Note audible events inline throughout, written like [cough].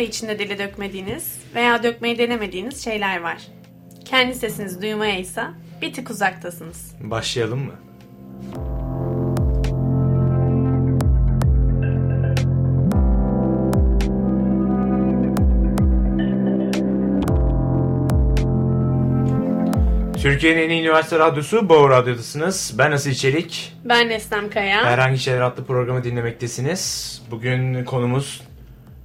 de içinde dili dökmediğiniz veya dökmeyi denemediğiniz şeyler var. Kendi sesinizi duymaya ise bir tık uzaktasınız. Başlayalım mı? Türkiye'nin en iyi üniversite radyosu Boğ Radyo'dasınız. Ben Asil Çelik. Ben Neslem Kaya. Herhangi Şeyler adlı programı dinlemektesiniz. Bugün konumuz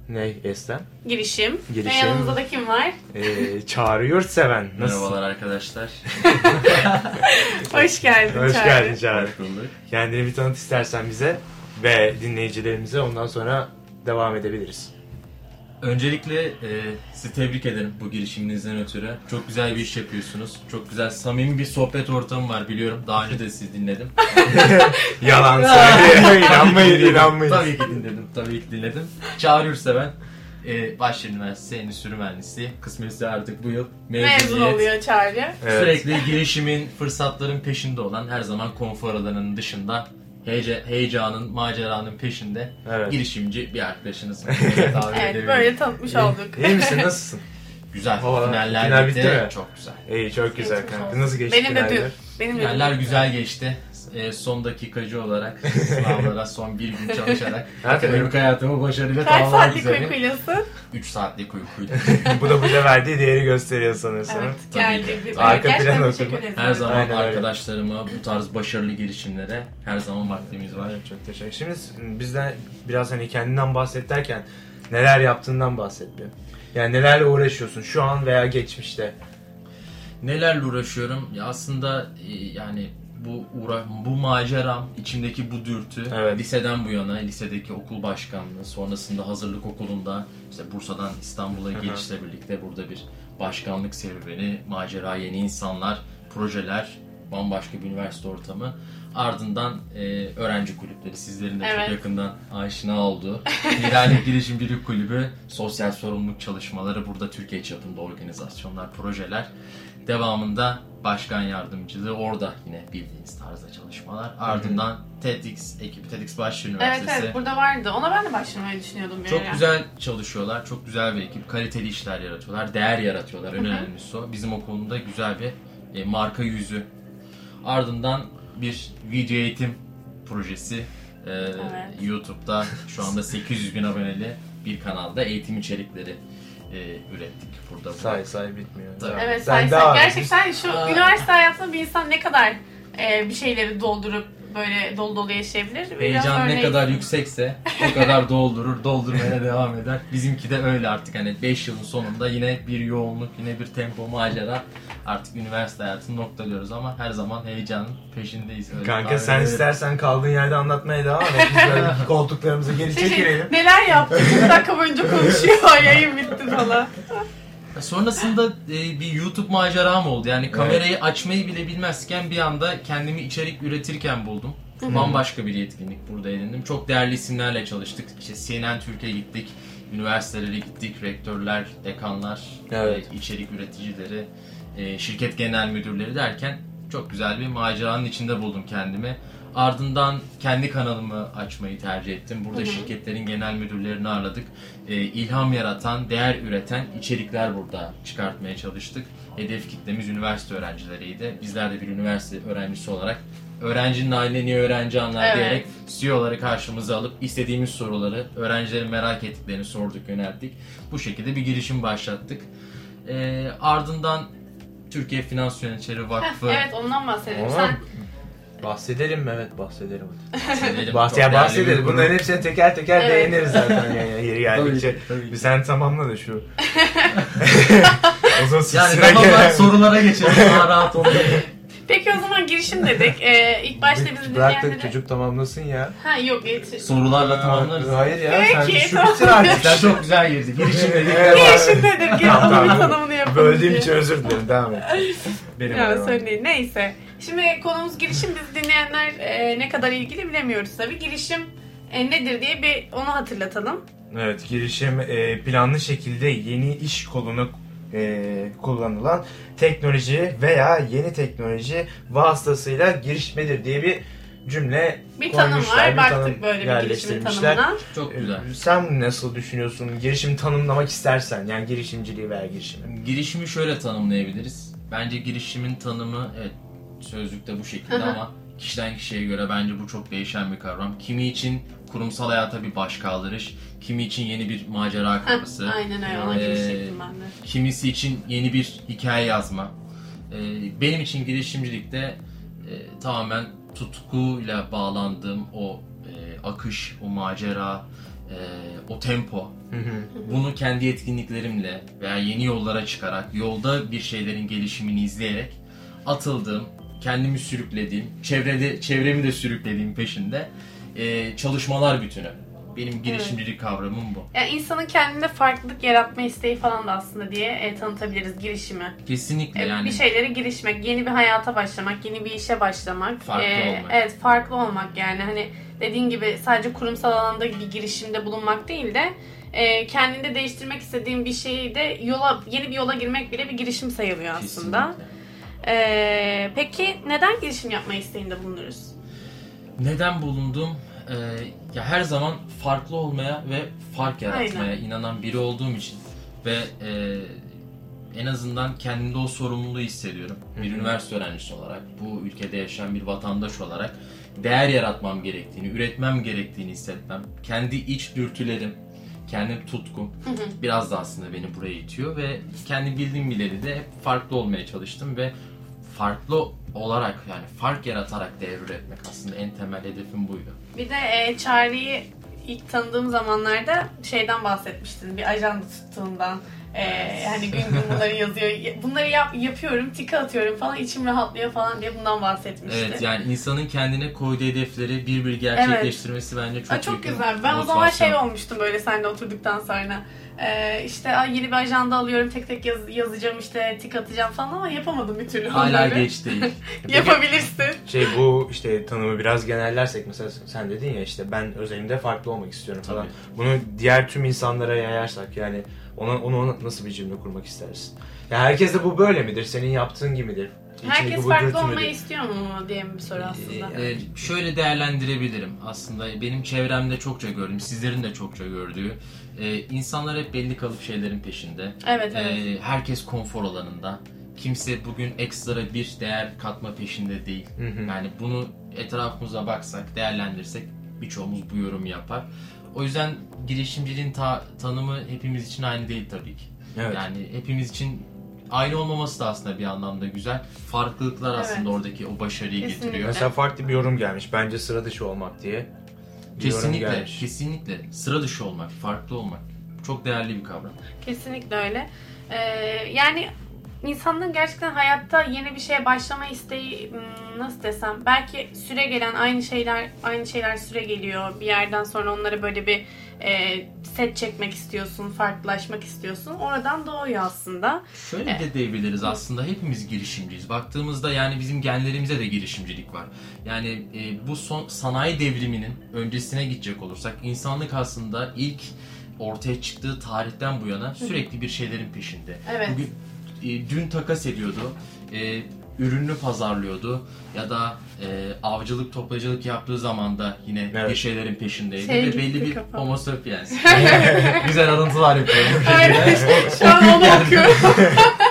ne Eslem? Girişim. Girişim. Ve yanımızda da kim var? Ee, Çağrı Yurtseven. Nasılsın? Merhabalar arkadaşlar. [laughs] Hoş geldin Hoş Çağrı. geldin Çağrı. Hoş bulduk. Kendini bir tanıt istersen bize ve dinleyicilerimize ondan sonra devam edebiliriz. Öncelikle e, sizi tebrik ederim bu girişiminizden ötürü. Çok güzel bir iş yapıyorsunuz. Çok güzel, samimi bir sohbet ortamı var biliyorum. Daha önce de sizi dinledim. [laughs] Yalan [laughs] söylüyor. inanmayın, inanmayın. Tabii ki dinledim, tabii ki dinledim. Çağrı Yurtseven, e, Bahçeli Üniversitesi Endüstri Mühendisliği. Kısmetse artık bu yıl Mezun mezuniyet. oluyor Çağrı. Evet. Sürekli girişimin, fırsatların peşinde olan, her zaman konfor alanının dışında, heyece, heyecanın, maceranın peşinde Evet. girişimci bir arkadaşınız. [laughs] Evet böyle tanıtmış olduk. İyi misin? Nasılsın? [laughs] Güzel. Hava- Finaller final bitti. bitti mi? Çok güzel. İyi, çok güzel Geçmiş kanka. olsun. Nasıl geçti Benim de dün. finaller? Benim de Finaller dün. güzel geçti. E, son dakikacı olarak sınavlara son bir gün çalışarak [laughs] akademik hayatımı başarıyla Kaç tamamlamak saatlik üzere. uykuylasın? 3 saatlik uykuydu. [laughs] Bu da bize verdiği değeri gösteriyor sanırsam. Evet Tabii geldi. ki. Arka plan teşekkür oturma. ederim. Her zaman Aynen öyle. arkadaşlarıma bu tarz başarılı girişimlere her zaman vaktimiz var. Evet, çok teşekkür Şimdi bizden biraz hani kendinden bahset derken neler yaptığından bahset bir. Yani nelerle uğraşıyorsun şu an veya geçmişte. Nelerle uğraşıyorum? Ya aslında e, yani bu uğra bu maceram, içimdeki bu dürtü Evet. liseden bu yana lisedeki okul başkanlığı, sonrasında hazırlık okulunda işte Bursa'dan İstanbul'a hı. geçişle birlikte burada bir başkanlık serüveni, macera, yeni insanlar, projeler, bambaşka bir üniversite ortamı. Ardından e, öğrenci kulüpleri, sizlerin de Evet. çok yakından aşina olduğu [laughs] Liderlik Girişimcilik Kulübü, sosyal sorumluluk çalışmaları, burada Türkiye çapında organizasyonlar, projeler. Devamında başkan yardımcılığı, orada yine bildiğiniz tarzda çalışmalar. Ardından TEDx ekibi, TEDx Evet Üniversitesi. evet burada vardı. Ona ben de başlamayı düşünüyordum. bir Çok ara. güzel çalışıyorlar, çok güzel bir ekip, kaliteli işler yaratıyorlar, değer yaratıyorlar. En önemlisi o. Bizim okulunda güzel bir e, marka yüzü. Ardından bir video eğitim projesi. e, YouTube'da şu anda 800 bin aboneli bir kanalda eğitim içerikleri e, ürettik burada. Say say bitmiyor. Tabii. Evet devam et. gerçekten şu üniversite hayatında bir insan ne kadar e, bir şeyleri doldurup böyle dolu dolu yaşayabilir. Biraz Heyecan ne örneğin- kadar yüksekse [laughs] o kadar doldurur, doldurmaya devam eder. Bizimki de öyle artık hani 5 yılın sonunda yine bir yoğunluk, yine bir tempo, macera. Artık üniversite hayatını noktalıyoruz ama her zaman heyecanın peşindeyiz. Öyle Kanka sen ederim. istersen kaldığın yerde anlatmaya devam et. Biz böyle [laughs] koltuklarımıza geri çekilelim. neler yaptı? Bir dakika boyunca konuşuyor. [laughs] Yayın bitti falan. Sonrasında e, bir YouTube maceram oldu. Yani kamerayı açmayı bile bilmezken bir anda kendimi içerik üretirken buldum. Bambaşka bir yetkinlik burada edindim. Çok değerli isimlerle çalıştık. İşte CNN Türkiye gittik, üniversitelere gittik, rektörler, dekanlar, Evet. e, içerik üreticileri, e, şirket genel müdürleri derken çok güzel bir maceranın içinde buldum kendimi. Ardından kendi kanalımı açmayı tercih ettim. Burada şirketlerin genel müdürlerini ağırladık. E, ilham yaratan, değer üreten içerikler burada çıkartmaya çalıştık. Hedef kitlemiz üniversite öğrencileriydi. Bizler de bir üniversite öğrencisi olarak öğrencinin aile niye öğrenci anlar Evet. diyerek CEO'ları karşımıza alıp istediğimiz soruları, öğrencilerin merak ettiklerini sorduk, yönelttik. Bu şekilde bir girişim başlattık. E, ardından Türkiye Finans Yöneticileri Heh, Vakfı evet ondan bahsedelim. Sen bahsedelim mi? Evet bahsedelim. bahsedelim. Bahs Çok ya değerli bir bahsederiz. kurum. Bunların hepsine teker teker Evet. değiniriz zaten yani yeri geldikçe. Tabii, tabii. Bir sen tamamla da şu. [laughs] o zaman Yani sıra tamam gelen- sorulara geçelim. Daha [laughs] rahat olun. Peki o zaman girişim dedik. Ee, ilk başta bizi Bırak da dinleyenlere... çocuk tamamlasın ya. Ha yok yetiş. Sorularla tamamlarız. Hayır ya sen Peki, şu tamam. bitir artık. Sen çok güzel girdi. Girişim dedik. Evet. Girişim dedik. Gel Tamam, onun bir tamam. tanımını yapalım. Böldüğüm için özür dilerim. Devam et. Benim Ya sorun değil. Neyse. Şimdi konumuz girişim. Biz dinleyenler e, ne kadar ilgili bilemiyoruz tabii. Girişim e, nedir diye bir onu hatırlatalım. Evet, girişim e, planlı şekilde yeni iş kolunu e, kullanılan teknoloji veya yeni teknoloji vasıtasıyla girişmedir diye bir cümle Bir tanım var. bir Baktık tanım böyle bir girişimin tanımına. Çok Ee, güzel. Sen nasıl düşünüyorsun? Girişimi tanımlamak istersen yani girişimciliği veya girişimi. Girişimi şöyle tanımlayabiliriz. Bence girişimin tanımı evet sözlükte bu şekilde ama kişiden kişiye göre bence bu çok değişen bir kavram. Kimi için kurumsal hayata bir baş kaldırış, kimi için yeni bir macera kapısı, Aynen öyle. Ona Ee, ben de. kimisi için yeni bir hikaye yazma. Ee, benim için girişimcilikte e, tamamen tutkuyla bağlandığım o e, akış, o macera, e, o tempo, Hı hı. bunu kendi yetkinliklerimle veya yeni yollara çıkarak, yolda bir şeylerin gelişimini izleyerek atıldığım, kendimi sürüklediğim, çevrede çevremi de sürüklediğim peşinde e, çalışmalar bütünü. Benim girişimcilik kavramım bu. Yani insanın kendinde farklılık yaratma isteği falan da aslında diye e, tanıtabiliriz girişimi. Kesinlikle E, yani Bir şeylere girişmek, yeni bir hayata başlamak, yeni bir işe başlamak. Farklı E, olmak. Evet, farklı olmak yani hani dediğin gibi sadece kurumsal alanda bir girişimde bulunmak değil de e, kendinde değiştirmek istediğin bir şeyi de yola yeni bir yola girmek bile bir girişim sayılıyor aslında. kesinlikle. E, peki neden girişim yapma isteğinde bulunuruz? Neden bulundum? Ee, ya her zaman farklı olmaya ve fark yaratmaya Aynen. inanan biri olduğum için ve e, en azından kendimde o sorumluluğu hissediyorum. Bir Hı hı. üniversite öğrencisi olarak, bu ülkede yaşayan bir vatandaş olarak değer yaratmam gerektiğini, üretmem gerektiğini hissetmem, kendi iç dürtülerim, kendi tutkum biraz da aslında beni buraya itiyor ve kendi bildiğim bileli de hep farklı olmaya çalıştım ve farklı olarak yani fark yaratarak değer üretmek aslında en temel hedefim buydu. Bir de e, Çağrı'yı ilk tanıdığım zamanlarda şeyden bahsetmiştin. Bir ajanda tuttuğundan. E, hani gün gün bunları yazıyor. Bunları yap, yapıyorum, tika atıyorum falan. içim rahatlıyor falan diye bundan bahsetmişti. Evet yani insanın kendine koyduğu hedefleri bir bir gerçekleştirmesi bence çok Aa, çok güzel. Ben o zaman şey olmuştum böyle seninle oturduktan sonra. Ee, işte "Ay, yeni bir ajanda alıyorum tek tek yaz- yazacağım işte tik atacağım falan ama yapamadım bir türlü. Hala onları. geç değil. [laughs] Yapabilirsin. Şey bu işte tanımı biraz genellersek mesela sen dedin ya işte ben özelimde farklı olmak istiyorum falan. Tabii. Bunu diğer tüm insanlara yayarsak yani ona onu nasıl bir cümle kurmak istersin? Ya herkes de bu böyle midir? Senin yaptığın gibi midir? İçindeki Herkes bu farklı dürtü müdür? olmayı istiyor mu diye bir soru aslında. Ee, şöyle değerlendirebilirim aslında benim çevremde çokça gördüm sizlerin de çokça gördüğü e, insanlar hep belli kalıp şeylerin peşinde Evet evet. Ee, herkes konfor alanında kimse bugün ekstra bir değer katma peşinde değil Hı hı. yani bunu etrafımıza baksak değerlendirsek birçoğumuz bu yorumu yapar o yüzden girişimciliğin ta- tanımı hepimiz için aynı değil tabii ki Evet. yani hepimiz için aynı olmaması da aslında bir anlamda güzel. Farklılıklar Evet. aslında oradaki o başarıyı Kesinlikle. getiriyor. Mesela farklı bir yorum gelmiş. Bence sıra dışı olmak diye. Bir Kesinlikle, kesinlikle. Sıra dışı olmak, farklı olmak çok değerli bir kavram. Kesinlikle öyle. Ee, yani insanların gerçekten hayatta yeni bir şeye başlama isteği hmm, nasıl desem belki süre gelen aynı şeyler aynı şeyler süre geliyor. Bir yerden sonra onlara böyle bir e, set çekmek istiyorsun, farklılaşmak istiyorsun. Oradan doğuyor aslında. Şöyle Evet. de diyebiliriz aslında hepimiz girişimciyiz. Baktığımızda yani bizim genlerimize de girişimcilik var. Yani e, bu son sanayi devriminin öncesine gidecek olursak insanlık aslında ilk ortaya çıktığı tarihten bu yana sürekli bir şeylerin peşinde. Evet. Bugün e, dün takas ediyordu. E, ürününü pazarlıyordu ya da e, avcılık toplayıcılık yaptığı zaman da yine Evet. bir şeylerin peşindeydi Şey ve belli bir kafam. homo sapiens. Güzel alıntılar yapıyorum bu Aynen. [laughs] şekilde. Şu an onu okuyorum.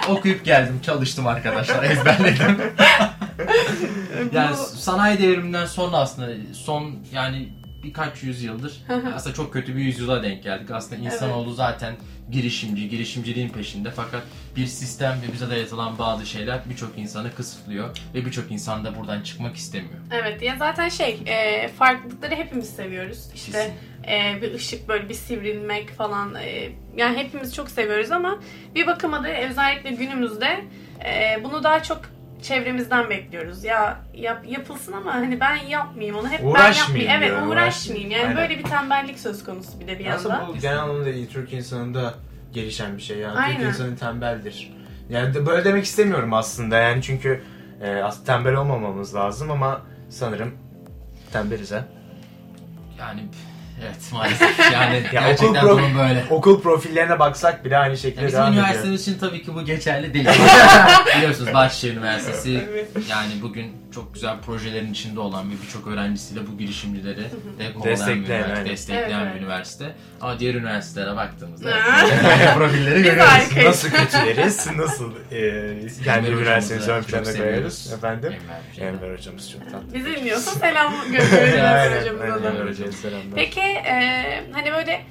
Okuyup geldim, çalıştım arkadaşlar, ezberledim. [laughs] yani sanayi devriminden sonra aslında son yani birkaç yüzyıldır aslında çok kötü bir yüzyıla denk geldik. Aslında insanoğlu zaten girişimci, girişimciliğin peşinde fakat bir sistem ve bize dayatılan bazı şeyler birçok insanı kısıtlıyor ve birçok insan da buradan çıkmak istemiyor. Evet ya zaten şey e, farklılıkları hepimiz seviyoruz. İşte e, bir ışık böyle bir sivrilmek falan e, yani hepimiz çok seviyoruz ama bir bakıma da özellikle günümüzde e, bunu daha çok çevremizden bekliyoruz. Ya yap, yapılsın ama hani ben yapmayayım onu hep ben yapmayayım. Evet uğraşmayayım. Yani uğraşmayayım. böyle bir tembellik söz konusu bir de bir Aslında yanda. bu genel anlamda iyi Türk insanında gelişen bir şey ya. Aynen. Türk insanı tembeldir. Yani de- böyle demek istemiyorum aslında yani çünkü e, aslında tembel olmamamız lazım ama sanırım tembeliz ha. Yani Evet maalesef. Yani [laughs] Ya gerçekten okul durum böyle. Okul profillerine baksak bile aynı şekilde Ya bizim devam ediyor. üniversitemiz için tabii ki bu geçerli değil. [laughs] Biliyorsunuz Bahçeşehir Üniversitesi yani bugün çok güzel projelerin içinde olan ve birçok öğrencisiyle bu girişimcileri de kovalayan bir Destekleyen, üniversite, aynen. destekleyen Evet, bir üniversite. Ama diğer üniversitelere baktığımızda [laughs] [laughs] profilleri görüyoruz. Nasıl kötüleriz? Nasıl e, kendi Enver üniversitemizi ön plana koyuyoruz? seviyoruz. Efendim? Enver. Enver hocamız çok tatlı. Bizi dinliyorsa selam gönderiyoruz [laughs] Aynen, hocamıza. Enver hocaya selamlar. Peki e, hani böyle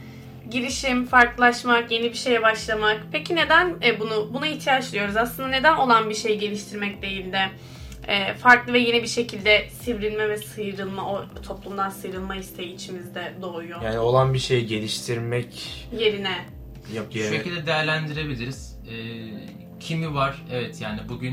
girişim, farklılaşmak, yeni bir şeye başlamak. Peki neden e, bunu buna ihtiyaç duyuyoruz? Aslında neden olan bir şey geliştirmek değil de e, farklı ve yeni bir şekilde sivrilme ve sıyrılma, o toplumdan sıyrılma isteği içimizde doğuyor. Yani olan bir şeyi geliştirmek Yerine. yok Şu şekilde değerlendirebiliriz. Ee, kimi var? Evet yani bugün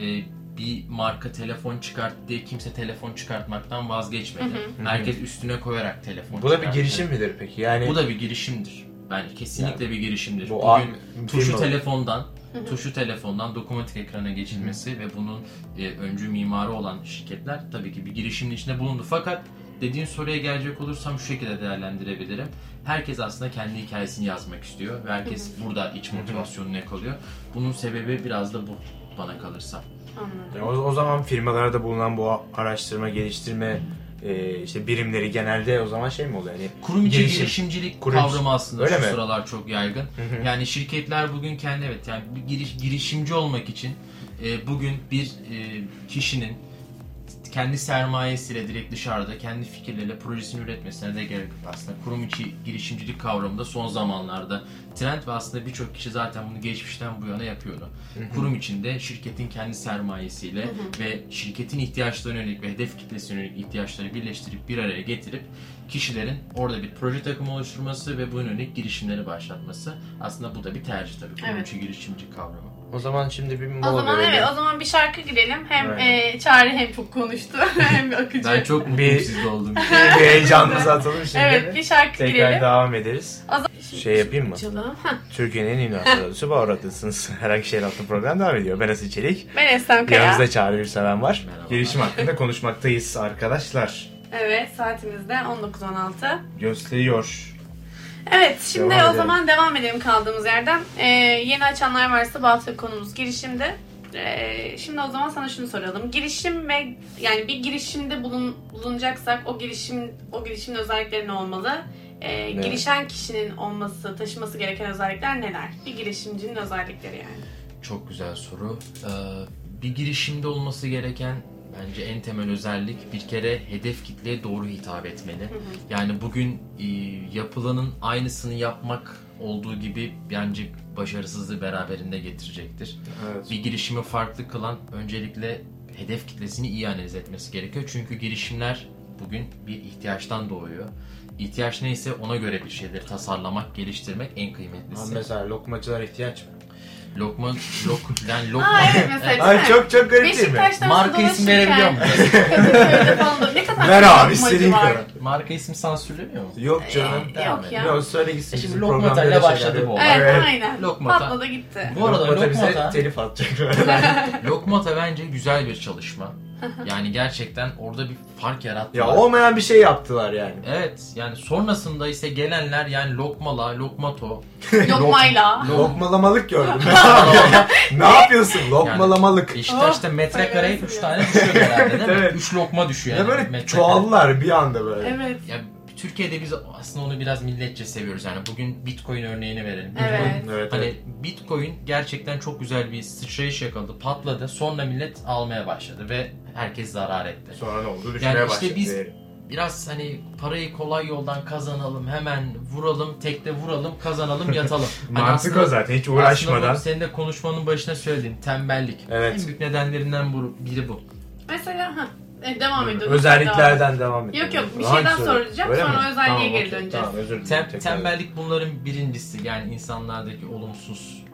e, bir marka telefon çıkart diye kimse telefon çıkartmaktan vazgeçmedi. Hı Herkes üstüne koyarak telefon Bu da bir çıkarttı. girişim midir peki? Yani Bu da bir girişimdir. Bence kesinlikle bir girişimdir. bu Bugün a- tuşu telefondan tuşu telefondan dokunmatik ekrana geçilmesi ve bunun e, öncü mimarı olan şirketler tabii ki bir girişimin içinde bulundu. Fakat dediğin soruya gelecek olursam şu şekilde değerlendirebilirim. Herkes aslında kendi hikayesini yazmak istiyor ve herkes burada iç motivasyonunu yakalıyor. Bunun sebebi biraz da bu bana kalırsa. Anladım. O, o zaman firmalarda bulunan bu araştırma, geliştirme e, işte birimleri genelde o zaman şey mi oluyor? Yani Kurum içi Girişim. girişimcilik Kurum- kavramı aslında Öyle şu mi? sıralar çok yaygın. hı. Yani şirketler bugün kendi evet yani bir giriş, girişimci olmak için e, bugün bir e, kişinin kendi sermayesiyle direkt dışarıda kendi fikirleriyle projesini üretmesine de gerek yok aslında. Kurum içi girişimcilik kavramı da son zamanlarda trend ve aslında birçok kişi zaten bunu geçmişten bu yana yapıyordu. Kurum içinde şirketin kendi sermayesiyle ve şirketin ihtiyaçlarına yönelik ve hedef kitlesine yönelik ihtiyaçları birleştirip bir araya getirip kişilerin orada bir proje takımı oluşturması ve bu yönelik girişimleri başlatması. Aslında bu da bir tercih tabii. Kurum Evet. içi girişimci kavramı. O zaman şimdi bir O mola zaman verelim. evet o zaman bir şarkı girelim. Hem Aynen. e, Çağrı hem çok konuştu [laughs] hem bir akıcı. Ben çok mutluyum Bir- sizde olduğum için. [laughs] bir heyecanımızı atalım şimdi. Evet bir şarkı Tekrar girelim. devam ederiz. O zaman- Şey yapayım mı? Türkiye'nin en iyi üniversite radyosu Bağırat'tasınız. Herhangi şehir altı program devam ediyor. Ben Asil Çelik. Ben Estem Kaya. Yanımızda Çağrı Gürseven var. Merhaba. Girişim hakkında konuşmaktayız arkadaşlar. Evet saatimizde 19.16. Gösteriyor. Evet şimdi Devam o edelim. zaman devam edelim kaldığımız yerden. Ee, yeni açanlar varsa bu hafta konumuz girişimde. Ee, şimdi o zaman sana şunu soralım. Girişim ve yani bir girişimde bulun, bulunacaksak o girişim o girişimin özellikleri ne olmalı? Ee, Evet. Girişen kişinin olması, taşıması gereken özellikler neler? Bir girişimcinin özellikleri yani. Çok güzel soru. Ee, bir girişimde olması gereken bence en temel özellik bir kere hedef kitleye doğru hitap etmeli. Yani bugün e, yapılanın aynısını yapmak olduğu gibi bence başarısızlığı beraberinde getirecektir. Evet. Bir girişimi farklı kılan öncelikle hedef kitlesini iyi analiz etmesi gerekiyor. Çünkü girişimler bugün bir ihtiyaçtan doğuyor. İhtiyaç neyse ona göre bir şeyleri tasarlamak, geliştirmek en kıymetlisi. mesela lokmacılar ihtiyaç mı? Lokma, lok, yani lokma... Aa evet mesela. Ay çok çok garip değil mi? Beşiktaş'tan Marka isim verebiliyor da [laughs] ne kadar Ver abi istediğin kadar. Marka isim sansürleniyor mu? Yok canım. Ee, yok ya. Yok söyle gitsin. E şimdi Lokmata ile başladı bu. Evet, Evet. aynen. Lokmata. Patladı gitti. Bu arada Lokmata bize Lokmata, telif atacak. [laughs] Lokmata bence güzel bir çalışma. Yani gerçekten orada bir fark yarattılar. ya olmayan bir şey yaptılar yani. Evet yani sonrasında ise gelenler yani Lokmala, Lokmato, [laughs] Lokmayla. Lok- Lokmalamalık gördüm. [laughs] [laughs] ne yapıyorsun? Lokmalamalık. Beşiktaş'ta Oh, metrekareye söylemesin 3 ya. tane düşüyor herhalde değil mi? Evet. 3 lokma düşüyor Ya yani. böyle metrekare. çoğaldılar bir anda böyle. Evet. Ya Türkiye'de biz aslında onu biraz milletçe seviyoruz yani. Bugün Bitcoin örneğini verelim. Evet. Bitcoin, Evet, Hani evet. Bitcoin gerçekten çok güzel bir sıçrayış yakaladı, patladı. Sonra millet almaya başladı ve herkes zarar etti. Sonra ne oldu? Düşmeye Yani işte başladı. biz-. Biraz hani parayı kolay yoldan kazanalım, hemen vuralım, tekte vuralım, kazanalım, [laughs] yatalım. Hani Mantık aslında- o zaten hiç Aslında uğraşmadan. bu senin de konuşmanın başına söylediğin tembellik. Evet. En büyük nedenlerinden biri bu. Mesela ha. E, devam ediyoruz. Özelliklerden devam edelim. Yok yok bir Hangi şeyden soru? soracağım Öyle sonra mi? özelliğe Tamam, geri okey. döneceğiz. Tamam özür dilerim. Tem- tekrar. tembellik bunların birincisi. Yani insanlardaki olumsuz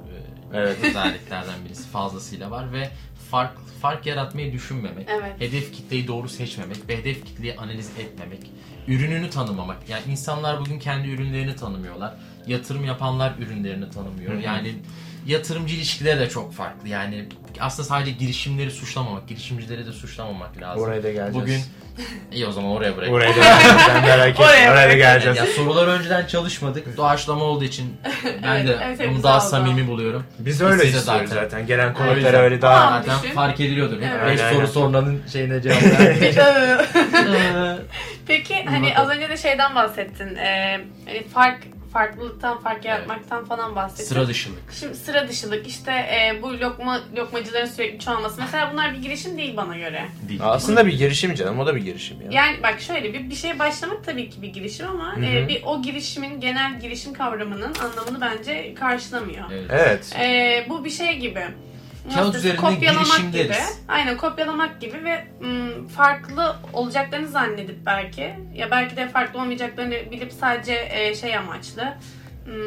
e, Evet. özelliklerden birisi fazlasıyla var ve fark fark yaratmayı düşünmemek, Evet. hedef kitleyi doğru seçmemek ve hedef kitleyi analiz etmemek, ürününü tanımamak. Yani insanlar bugün kendi ürünlerini tanımıyorlar. Yatırım yapanlar ürünlerini tanımıyor. Hı hı. Yani yatırımcı ilişkileri de çok farklı. Yani aslında sadece girişimleri suçlamamak, girişimcileri de suçlamamak lazım. Oraya da geleceğiz. Bugün iyi o zaman oraya bırak. Oraya da geleceğiz. Merak [laughs] etme. Oraya Oraya da geleceğiz. Ya sorular önceden çalışmadık. Doğaçlama olduğu için [laughs] ben de evet, bunu daha oldu. samimi buluyorum. Biz öyle Siz istiyoruz zaten. zaten. Gelen konuklara öyle daha... Tamam. Zaten düşün. fark ediliyordur. Evet. 5 Aynen, soru aynen. sorunanın şeyine cevap. [laughs] Peki hani az önce de şeyden bahsettin. Ee, hani fark farklılıktan, fark yaratmaktan falan bahsettin. Sıra dışılık. Şimdi sıra dışılık işte e, bu lokma lokmacıların sürekli çoğalması. Mesela bunlar bir girişim değil bana göre. Değil. Aslında bir girişim canım. O da bir girişim ya. Yani bak şöyle bir bir şeye başlamak tabii ki bir girişim ama Hı hı. e, bir o girişimin genel girişim kavramının anlamını bence karşılamıyor. Evet. Evet. E, bu bir şey gibi. Kağıt üzerinde kopyalamak gibi. Aynen kopyalamak gibi ve farklı olacaklarını zannedip belki ya belki de farklı olmayacaklarını bilip sadece e, şey amaçlı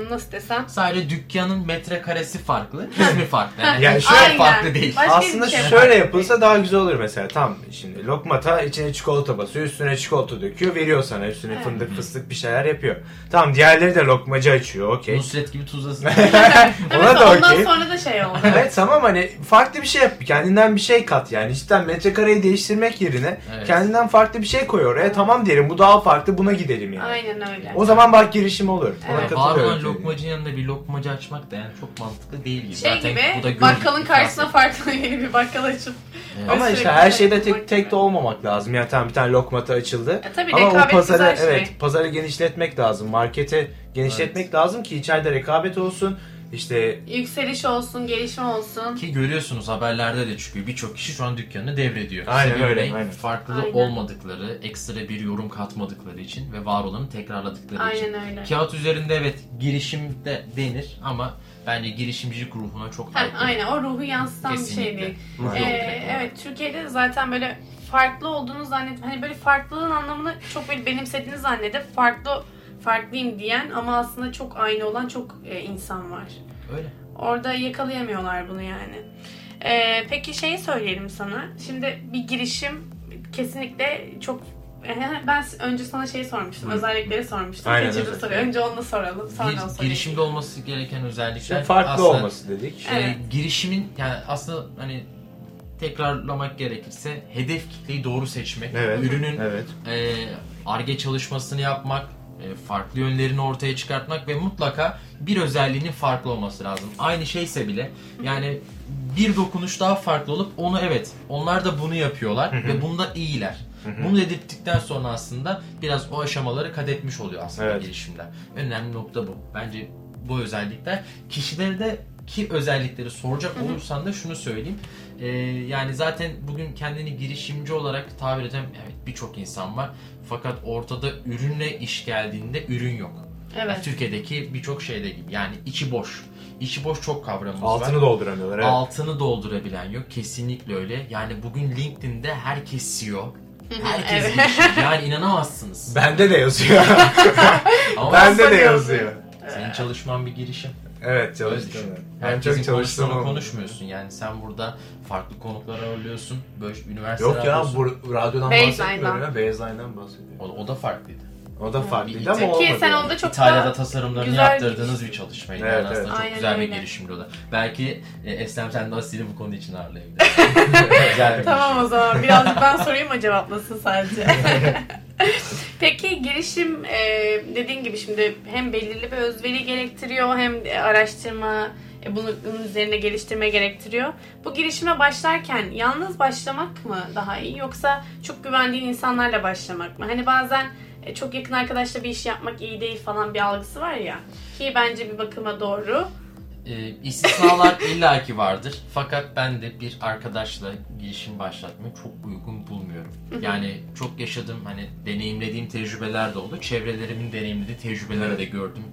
nasıl desem Sadece dükkanın metrekaresi farklı, [laughs] ismi farklı. Yani, Yani yani şöyle Aynen. farklı değil. Başka Aslında şey şöyle yapılsa daha güzel olur mesela. Tam şimdi lokmata içine çikolata basıyor, üstüne çikolata döküyor, veriyor sana. Üstüne Evet. fındık, fıstık bir şeyler yapıyor. Tamam diğerleri de lokmacı açıyor, okey. Nusret gibi tuzlasın. [laughs] Ona da ondan okey. sonra da şey oldu. Evet tamam hani farklı bir şey yap. Kendinden bir şey kat yani. Cidden metrekareyi değiştirmek yerine Evet. kendinden farklı bir şey koy oraya. Tamam diyelim bu daha farklı buna gidelim yani. Aynen öyle. O zaman bak girişim olur. Ona Evet. Katılıyorum. Olan lokmacının yanında bir lokmacı açmak da yani çok mantıklı değil gibi. Şey Zaten bu da gibi bakkalın karşısına farklı yeni [laughs] bir bakkal açıp Evet. Ama işte her şey şeyde tek tek gibi. de olmamak lazım. Yani tamam bir tane lokmata açıldı. E, tabii Ama o pazarı güzel şey. evet pazarı genişletmek lazım. Markete genişletmek lazım ki içeride rekabet olsun. İşte Yükseliş olsun, gelişme olsun. Ki görüyorsunuz haberlerde de çıkıyor. Birçok kişi şu an dükkanını devrediyor. Aynen Sebebi öyle, ne? aynen. Farklı Aynen. olmadıkları, ekstra bir yorum katmadıkları için ve var olanı tekrarladıkları için. Aynen öyle. Kağıt üzerinde evet girişimde denir ama bence girişimcilik ruhuna çok Ha, aykırı. aynen o ruhu yansıtan bir şey Kesinlikle. değil. Ee, evet Türkiye'de de zaten böyle farklı olduğunu zannedip hani böyle farklılığın anlamını çok böyle benimsediğini zannedip farklı farklıyım diyen ama aslında çok aynı olan çok e, insan var. Öyle. Orada yakalayamıyorlar bunu yani. Ee, peki şeyi söyleyelim sana. Şimdi bir girişim kesinlikle çok [laughs] ben önce sana şey sormuştum. Hı. Özellikleri sormuştum. Aynen, Kaçırdım özellikler. soruyu. Önce onu soralım. Sonra o Bir soruyu. girişimde olması gereken özellikler işte farklı aslında olması dedik. e, Evet. girişimin yani aslında hani tekrarlamak gerekirse hedef kitleyi doğru seçmek, Evet. ürünün Evet. e, ARGE çalışmasını yapmak, e, farklı yönlerini ortaya çıkartmak ve mutlaka bir özelliğinin farklı olması lazım. Aynı şeyse bile yani bir dokunuş daha farklı olup onu evet onlar da bunu yapıyorlar ve bunda iyiler. Bunu dedirttikten sonra aslında biraz o aşamaları kat etmiş oluyor aslında Evet. girişimler. Önemli nokta bu. Bence bu özellikler kişilerde ki özellikleri soracak olursan da şunu söyleyeyim. Ee, yani zaten bugün kendini girişimci olarak tabir eden evet birçok insan var. Fakat ortada ürünle iş geldiğinde ürün yok. Yani Evet. Türkiye'deki birçok şeyde gibi. Yani içi boş. İçi boş çok kavramımız var. Altını dolduramıyorlar. Evet. Altını doldurabilen yok. Kesinlikle öyle. Yani bugün LinkedIn'de herkes CEO. Herkes Evet. girişimci. Yani inanamazsınız. Bende de yazıyor. Bende de Yazıyor. yazıyor. senin çalışman bir girişim. Evet ben. Ben Herkesin çok ama- konuşmuyorsun. Yani sen burada farklı konuklar ağırlıyorsun. Böyle üniversite Yok ya bu radyodan bahsetmiyorum ya. Baseline'dan bahsediyorum. O, o da farklıydı. O da farklıydı Bir ama olmadı. Ki sen onda çok İtalya'da daha tasarımlarını güzel yaptırdığınız bir- bir çalışmaydı. Evet, yani aslında evet. çok Aynen güzel bir öyle. girişimdi o da. Belki e, Eslem sen de Asil'i bu konu için ağırlayabilirsin. [laughs] güzel bir Tamam girişim. o zaman. Birazcık ben sorayım o cevaplasın sadece. [laughs] Peki girişim e, dediğin gibi şimdi hem belirli bir özveri gerektiriyor hem araştırma e, bunu bunun üzerine geliştirme gerektiriyor. Bu girişime başlarken yalnız başlamak mı daha iyi yoksa çok güvendiğin insanlarla başlamak mı? Hani bazen e, çok yakın arkadaşla bir iş yapmak iyi değil falan bir algısı var ya ki bence bir bakıma doğru. E, istisnalar [laughs] illaki vardır. Fakat ben de bir arkadaşla girişim başlatmayı çok uygun bulmuyorum. Yani çok yaşadığım hani deneyimlediğim tecrübeler de oldu. Çevrelerimin deneyimlediği tecrübeleri de gördüm.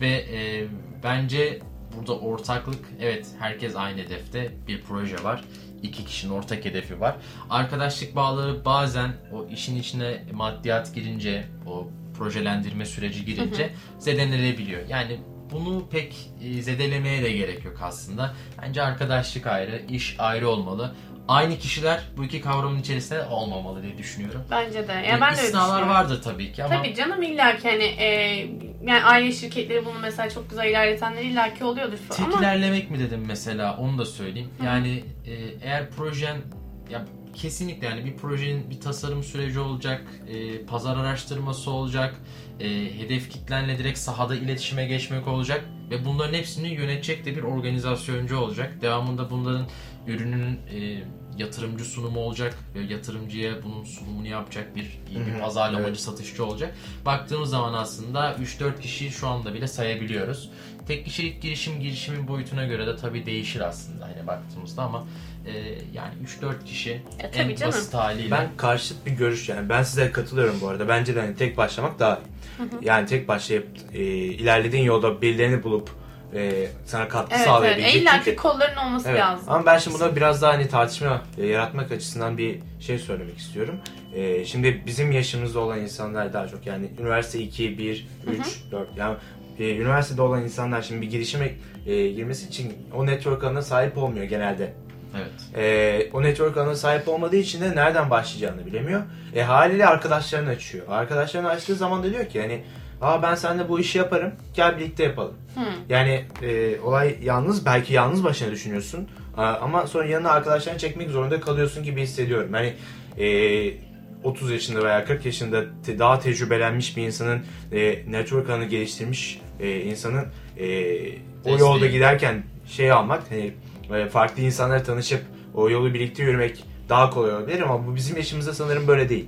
Ve e, bence burada ortaklık evet herkes aynı hedefte bir proje var. İki kişinin ortak hedefi var. Arkadaşlık bağları bazen o işin içine maddiyat girince, o projelendirme süreci girince zedelenebiliyor. Yani bunu pek e, zedelemeye de gerek yok aslında. Bence arkadaşlık ayrı, iş ayrı olmalı. Aynı kişiler bu iki kavramın içerisinde olmamalı diye düşünüyorum. Bence de. Yani Yani ben de düşünüyorum. vardır tabii ki ama Tabii canım illa ki hani e, yani aile şirketleri bunu mesela çok güzel ilerletenler illa ki oluyordur tek ama ilerlemek mi dedim mesela onu da söyleyeyim. Yani e, eğer projen ya kesinlikle yani bir projenin bir tasarım süreci olacak, e, pazar araştırması olacak, e, hedef kitlenle direkt sahada iletişime geçmek olacak ve bunların hepsini yönetecek de bir organizasyoncu olacak. Devamında bunların ürünün e, yatırımcı sunumu olacak ve yatırımcıya bunun sunumunu yapacak bir iyi bir pazarlamacı evet. satışçı olacak. Baktığımız zaman aslında 3-4 kişiyi şu anda bile sayabiliyoruz. Tek kişilik girişim girişimin boyutuna göre de tabii değişir aslında hani baktığımızda ama e, yani 3-4 kişi E, tabii en canım. basit haliyle Ben karşıt bir görüş yani. Ben size katılıyorum bu arada. Bence de hani tek başlamak daha iyi. Yani tek başlayıp e, ilerlediğin yolda birilerini bulup e, sana katkı evet, evet. sağlayabilecek. illa Çünkü- ki kolların olması Evet. lazım. Ama ben şimdi burada biraz daha hani tartışma e, yaratmak açısından bir şey söylemek istiyorum. E, şimdi bizim yaşımızda olan insanlar daha çok yani üniversite 2, 1, 3, 4 yani e, üniversitede olan insanlar şimdi bir girişime e, girmesi için o network ağına sahip olmuyor genelde. Evet. E, o network ağına sahip olmadığı için de nereden başlayacağını bilemiyor. E, haliyle arkadaşlarını açıyor. Arkadaşlarını açtığı zaman da diyor ki hani Aa ben seninle bu işi yaparım. Gel birlikte yapalım. Hı. Yani e, olay yalnız belki yalnız başına düşünüyorsun. Aa, ama sonra yanına arkadaşlarını çekmek zorunda kalıyorsun gibi hissediyorum. Hani e, 30 yaşında veya 40 yaşında te- daha tecrübelenmiş bir insanın e, network ağını geliştirmiş e, insanın e, o Desteği. yolda giderken şey almak hani farklı insanlarla tanışıp o yolu birlikte yürümek daha kolay olabilir ama bu bizim yaşımızda sanırım böyle değil.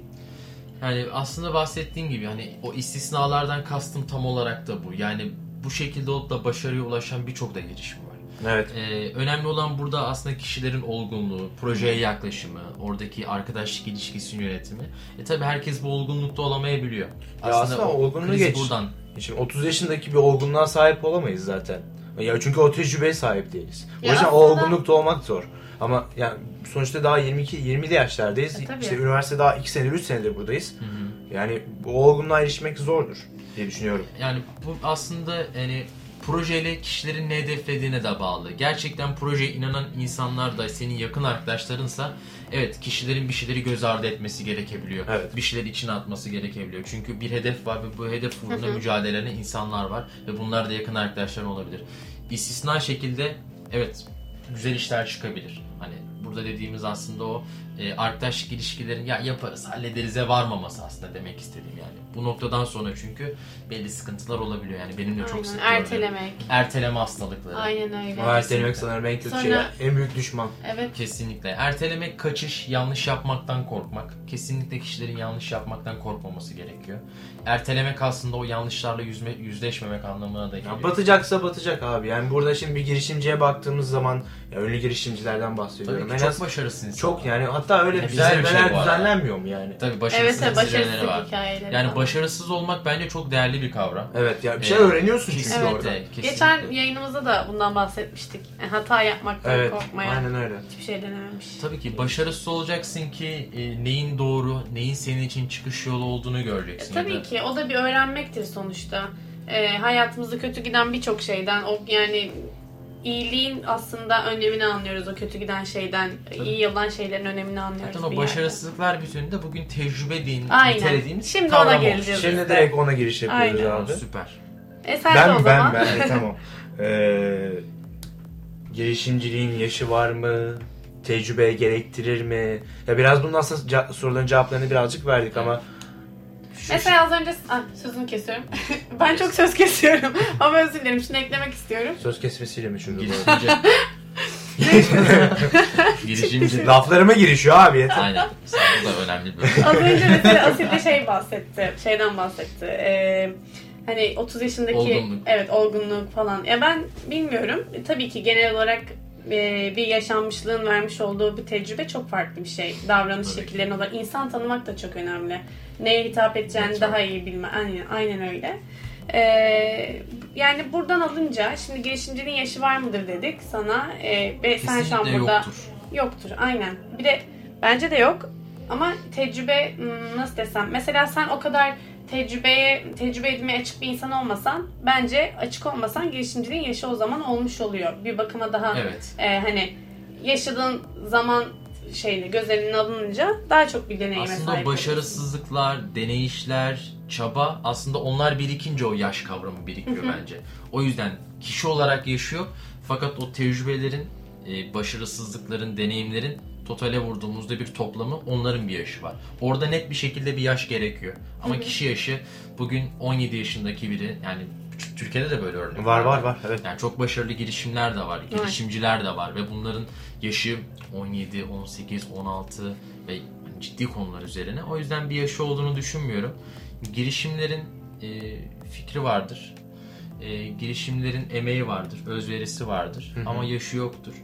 Yani aslında bahsettiğim gibi hani o istisnalardan kastım tam olarak da bu. Yani bu şekilde olup da başarıya ulaşan birçok da girişim var. Evet. Ee, önemli olan burada aslında kişilerin olgunluğu, projeye yaklaşımı, oradaki arkadaşlık ilişkisinin yönetimi. E tabi herkes bu olgunlukta olamayabiliyor. aslında o olgunluğu geç. buradan. Şimdi 30 yaşındaki bir olgunluğa sahip olamayız zaten. Ya çünkü o tecrübeye sahip değiliz. O Ya yüzden o aslında- olgunlukta olmak zor. Ama yani sonuçta daha 22 20'li yaşlardayız. E, tabii. işte üniversite daha 2 senedir 3 senedir buradayız. Hı hı. Yani bu olgunluğa erişmek zordur diye düşünüyorum. Yani bu aslında yani projeyle kişilerin ne hedeflediğine de bağlı. Gerçekten projeye inanan insanlar da senin yakın arkadaşlarınsa evet kişilerin bir şeyleri göz ardı etmesi gerekebiliyor. Evet. Bir şeyler içine atması gerekebiliyor. Çünkü bir hedef var ve bu hedef uğruna mücadele eden insanlar var ve bunlar da yakın arkadaşlar olabilir. İstisna şekilde evet güzel işler çıkabilir. Hani burada dediğimiz aslında o e, arkadaşlık ilişkilerin ya yaparız hallederize varmaması aslında demek istediğim yani. Bu noktadan sonra çünkü belli sıkıntılar olabiliyor yani benim de çok sık gördüğüm. Ertelemek. Erteleme hastalıkları. Aynen öyle. O ertelemek sanırım en kötü Sonra- şey. En büyük düşman. Evet. Kesinlikle. Ertelemek, kaçış, yanlış yapmaktan korkmak. Kesinlikle kişilerin yanlış yapmaktan korkmaması gerekiyor. Ertelemek aslında o yanlışlarla yüzme, yüzleşmemek anlamına da geliyor. Ya batacaksa batacak abi. Yani burada şimdi bir girişimciye baktığımız zaman ya ünlü girişimcilerden bahsediyorum. Tabii ki En çok az- başarısın. çok yani hatta öyle bir güzel bir şey zirveler bu arada. düzenlenmiyor mu yani? Tabii başarısız evet başarısızlık var. hikayeleri Yani falan. başarısız olmak bence çok değerli bir kavram. Evet ya bir şey Ee, öğreniyorsun çünkü kesinlikle, orada. kesinlikle. Geçen yayınımızda da bundan bahsetmiştik. Yani hata yapmaktan Evet, korkmayan. aynen öyle. Hiçbir şey denememiş. Tabii ki başarısız olacaksın ki e, neyin doğru, neyin senin için çıkış yolu olduğunu E, göreceksin. ya tabii da- ki o da bir öğrenmektir sonuçta. E, hayatımızda kötü giden birçok şeyden o yani iyiliğin aslında önemini anlıyoruz o kötü giden şeyden. iyi olan şeylerin önemini anlıyoruz. Zaten o yerde. başarısızlıklar bütününde bugün tecrübe din, Aynen. nitelediğimiz Şimdi ona geleceğiz. Şimdi işte. direkt ona giriş yapıyoruz Aynen. abi. Süper. E sen de o Ben ben zaman. ben [laughs] e, tamam. Ee, girişimciliğin yaşı var mı? Tecrübe gerektirir mi? Ya biraz bunun aslında soruların cevaplarını birazcık verdik ama şu- Mesela az önce ah, sözünü kesiyorum. [laughs] ben çok söz kesiyorum. [laughs] Ama özür dilerim. Şunu eklemek istiyorum. söz kesmesiyle meşhur bu arada. [laughs] Girişimci. Girişimci. Laflarıma girişiyor abi yeter. Aynen. Bu da önemli bir Az önce mesela Asil de şey bahsetti. Şeyden bahsetti. Ee, hani 30 yaşındaki Olgunluk. evet olgunluk falan. Ya ben bilmiyorum. E, tabii ki genel olarak e, bir yaşanmışlığın vermiş olduğu bir tecrübe çok farklı bir şey. Davranış Tabii ki. şekillerin olarak insan tanımak da çok önemli. Neye hitap edeceğini Evet, daha iyi bilme. Aynen, aynen öyle. Ee, yani buradan alınca şimdi girişimcinin yaşı var mıdır dedik sana. Ee, ve sen şu an burada yoktur. Yoktur aynen. Bir de bence de yok. Ama tecrübe hmm, nasıl desem mesela sen o kadar tecrübeye tecrübe edmeye açık bir insan olmasan bence açık olmasan girişimciliğin yaşı o zaman olmuş oluyor. Bir bakıma daha Evet. e, hani yaşadığın zaman şeyle göz önüne alınınca daha çok bir deneyime Aslında sahip o başarısızlıklar, deneyişler, çaba aslında onlar birikince o yaş kavramı birikiyor bence. O yüzden kişi olarak yaşıyor fakat o tecrübelerin, e, başarısızlıkların, deneyimlerin totale vurduğumuzda bir toplamı onların bir yaşı var. Orada net bir şekilde bir yaş gerekiyor. Ama kişi yaşı bugün 17 yaşındaki biri yani Türkiye'de de böyle örnek Var var var evet. yani çok başarılı girişimler de var, girişimciler de var ve bunların yaşı 17, 18, 16 ve ciddi konular üzerine. O yüzden bir yaşı olduğunu düşünmüyorum. Girişimlerin e, fikri vardır. E, girişimlerin emeği vardır, özverisi vardır ama yaşı yoktur.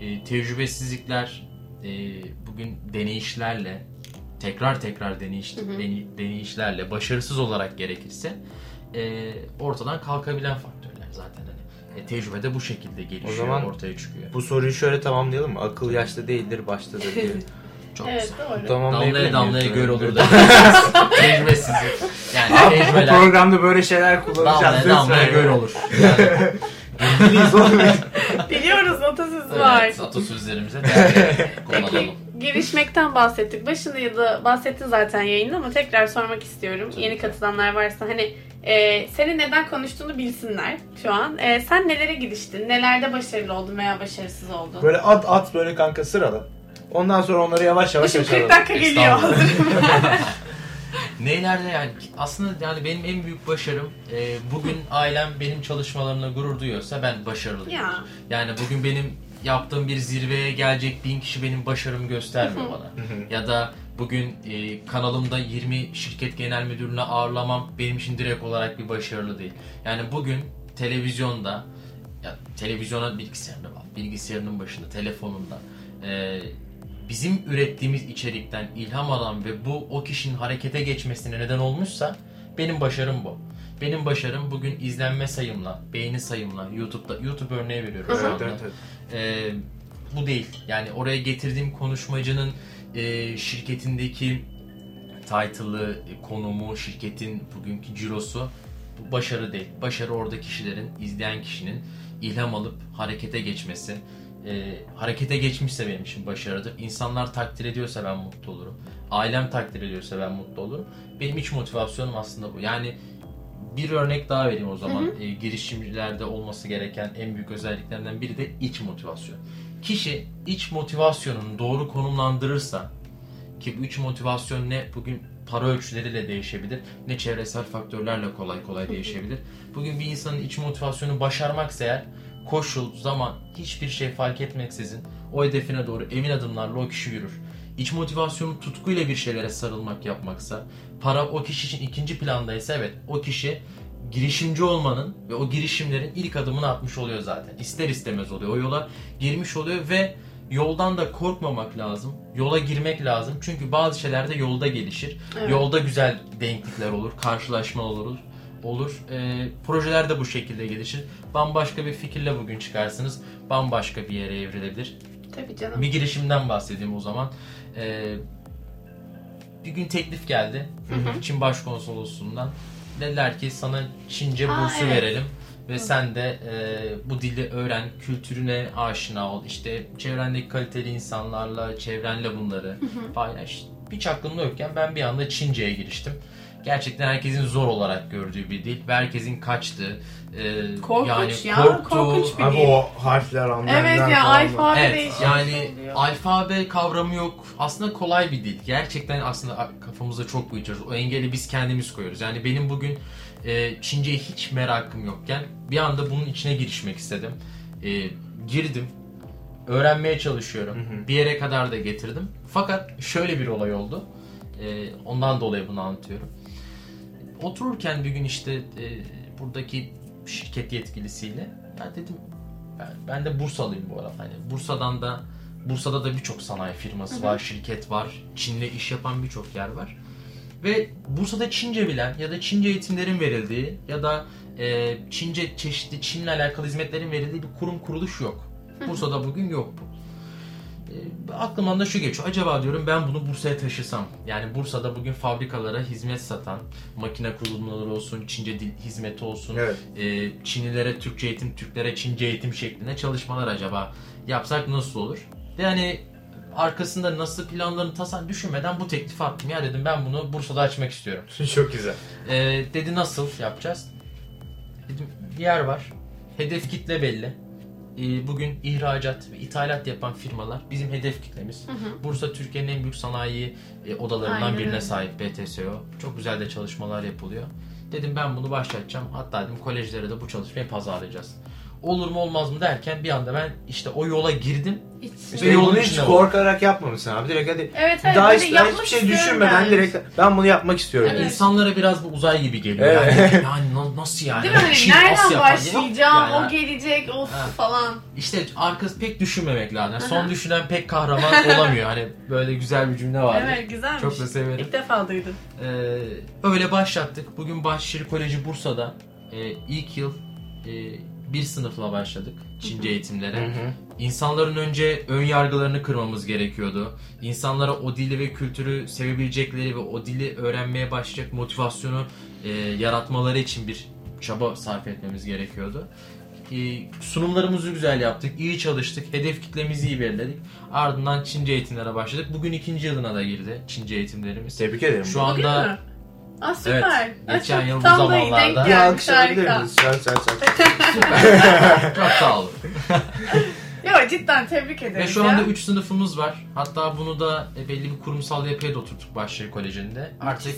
E, tecrübesizlikler e, bugün deneyişlerle tekrar tekrar deneyiş, deney- deneyişlerle başarısız olarak gerekirse e, ortadan kalkabilen faktörler zaten hani. E, tecrübe de bu şekilde gelişiyor, O zaman ortaya çıkıyor. Bu soruyu şöyle tamamlayalım mı? Akıl yaşta değildir baştadır diye. [laughs] Çok Evet güzel. doğru. Damlaya damlaya göl olur da. [laughs] Tecrübesizlik. Yani Abi bu tecrübeler programda böyle şeyler kullanacağız. damlaya damlaya göl olur. Yani, [laughs] Oğlum. [laughs] Biliyoruz atasözü var. evet, atasözlerimize değerli [laughs] Peki kullanalım. girişmekten bahsettik. Başında ya da bahsettin zaten yayında ama tekrar sormak istiyorum. Tabii Yeni katılanlar varsa hani e, senin neden konuştuğunu bilsinler şu an. E, sen nelere giriştin? Nelerde başarılı oldun veya başarısız oldun? Böyle at at böyle kanka sırala. Ondan sonra onları yavaş yavaş 40 açalım. dakika geliyor. [laughs] Neylerde yani aslında yani benim en büyük başarım e, bugün ailem benim çalışmalarımla gurur duyuyorsa ben başarılıyım. Ya. Yani bugün benim yaptığım bir zirveye gelecek bin kişi benim başarımı göstermiyor bana. ya da bugün e, kanalımda 20 şirket genel müdürünü ağırlamam benim için direkt olarak bir başarılı değil. Yani bugün televizyonda ya televizyona bilgisayarında var. Bilgisayarının başında, telefonunda e, bizim ürettiğimiz içerikten ilham alan ve bu o kişinin harekete geçmesine neden olmuşsa benim başarım bu. Benim başarım bugün izlenme sayımla, beğeni sayımla, YouTube'da YouTube örneği veriyorum şu Evet, anda. evet, evet. Ee, bu değil. Yani oraya getirdiğim konuşmacının e, şirketindeki title'ı, konumu, şirketin bugünkü cirosu bu başarı değil. Başarı orada kişilerin, izleyen kişinin ilham alıp harekete geçmesi. E, harekete geçmişse benim için başarıdır. İnsanlar takdir ediyorsa ben mutlu olurum. Ailem takdir ediyorsa ben mutlu olurum. Benim iç motivasyonum aslında bu. Yani bir örnek daha vereyim o zaman. E, girişimcilerde olması gereken en büyük özelliklerinden biri de iç motivasyon. Kişi iç motivasyonunu doğru konumlandırırsa ki bu iç motivasyon ne bugün para ölçüleriyle değişebilir ne çevresel faktörlerle kolay kolay değişebilir. Bugün bir insanın iç motivasyonu başarmaksa eğer koşul, zaman hiçbir şey fark etmeksizin o hedefine doğru emin adımlarla o kişi yürür. İç motivasyonu tutkuyla bir şeylere sarılmak yapmaksa, para o kişi için ikinci plandaysa evet o kişi girişimci olmanın ve o girişimlerin ilk adımını atmış oluyor zaten. İster istemez oluyor. O yola girmiş oluyor ve yoldan da korkmamak lazım. Yola girmek lazım. Çünkü bazı şeyler de yolda gelişir. Evet. Yolda güzel denklikler olur, karşılaşmalar olur. Olur. Ee, projeler de bu şekilde gelişir. Bambaşka bir fikirle bugün çıkarsınız. Bambaşka bir yere evrilebilir. Tabii canım. Bir girişimden bahsedeyim o zaman. Ee, bir gün teklif geldi. Çin Başkonsolosluğundan. Dediler ki sana Çince Aa, bursu evet. verelim. Ve sen de e, bu dili öğren, kültürüne aşina ol. İşte çevrendeki kaliteli insanlarla, çevrenle bunları paylaş. Hiç aklımda yokken ben bir anda Çince'ye giriştim. Gerçekten herkesin zor olarak gördüğü bir dil ve herkesin kaçtığı, e, Korkunç yani ya, korktuğu, korkunç bir Abi dil. o harfler, amblemler Evet ya alfabe Evet değişik yani oluyor. alfabe kavramı yok. Aslında kolay bir dil. Gerçekten aslında kafamızda çok büyütüyoruz. O engeli biz kendimiz koyuyoruz. Yani benim bugün e, Çince'ye hiç merakım yokken bir anda bunun içine girişmek istedim. E, girdim. Öğrenmeye çalışıyorum. Bir yere kadar da getirdim. Fakat şöyle bir olay oldu. E, ondan dolayı bunu anlatıyorum. Otururken bir gün işte e, buradaki şirket yetkilisiyle ya dedim ben, ben de Bursalıyım bu arada. Hani Bursa'dan da Bursa'da da birçok sanayi firması var, şirket var. Çin'le iş yapan birçok yer var. Ve Bursa'da Çince bilen ya da Çince eğitimlerin verildiği ya da e, Çince çeşitli Çin'le alakalı hizmetlerin verildiği bir kurum kuruluş yok. Bursa'da bugün yok bu. E, aklımdan da şu geçiyor. Acaba diyorum ben bunu Bursa'ya taşısam. Yani Bursa'da bugün fabrikalara hizmet satan, makine kurulumları olsun, Çince dil hizmeti olsun, Evet. e, Çinlilere Türkçe eğitim, Türklere Çince eğitim şeklinde çalışmalar acaba yapsak nasıl olur? Yani arkasında nasıl planlarını tasar düşünmeden bu teklifi attım. Ya dedim ben bunu Bursa'da açmak istiyorum. [laughs] Çok güzel. Ee, dedi nasıl yapacağız? Dedim bir yer var. Hedef kitle belli. Ee, bugün ihracat ve ithalat yapan firmalar bizim hedef kitlemiz. Bursa Türkiye'nin en büyük sanayi e, odalarından Aynen birine sahip BTSO. Çok güzel de çalışmalar yapılıyor. Dedim ben bunu başlatacağım. Hatta dedim kolejlere de bu çalışmayı pazarlayacağız. Olur mu olmaz mı derken bir anda ben işte o yola girdim. Hiç- Ve yolun hiç korkarak yapmamışsın abi. Direkt hadi Evet evet. daha hiç, hiçbir şey düşünmeden ben. direkt ben bunu yapmak istiyorum. Evet. İnsanlara biraz bu uzay gibi geliyor. Evet. Yani, yani nasıl yani? Değil mi? Hani Çin nasıl nereden başlayacağım? yani. O gelecek, of Ha. falan. İşte arkası pek düşünmemek lazım. Yani son düşünen pek kahraman [laughs] olamıyor. Hani böyle güzel bir cümle vardır. Evet güzelmiş. Çok da severim. İlk defa duydum. Ee, öyle başlattık. Bugün Bahçeşehir Koleji Bursa'da e, ilk yıl e, bir sınıfla başladık Çince eğitimlere. Hı hı. İnsanların önce ön yargılarını kırmamız gerekiyordu. İnsanlara o dili ve kültürü sevebilecekleri ve o dili öğrenmeye başlayacak motivasyonu e, yaratmaları için bir çaba sarf etmemiz gerekiyordu. E, sunumlarımızı güzel yaptık, iyi çalıştık, hedef kitlemizi iyi belirledik. Ardından Çince eğitimlere başladık. Bugün ikinci yılına da girdi Çince eğitimlerimiz. Tebrik ederim. Şu Bugün anda mü? Aa süper. Evet, geçen yıl bu tam da zamanlarda- denk bir gelmiş, alkış alabilir miyiz? Sen sen sen. çok sağ olun. [laughs] Yok cidden tebrik ederim. Ve şu anda 3 sınıfımız var. Hatta bunu da e, belli bir kurumsal yapıya da oturttuk Bahçeşehir Koleji'nde. Artık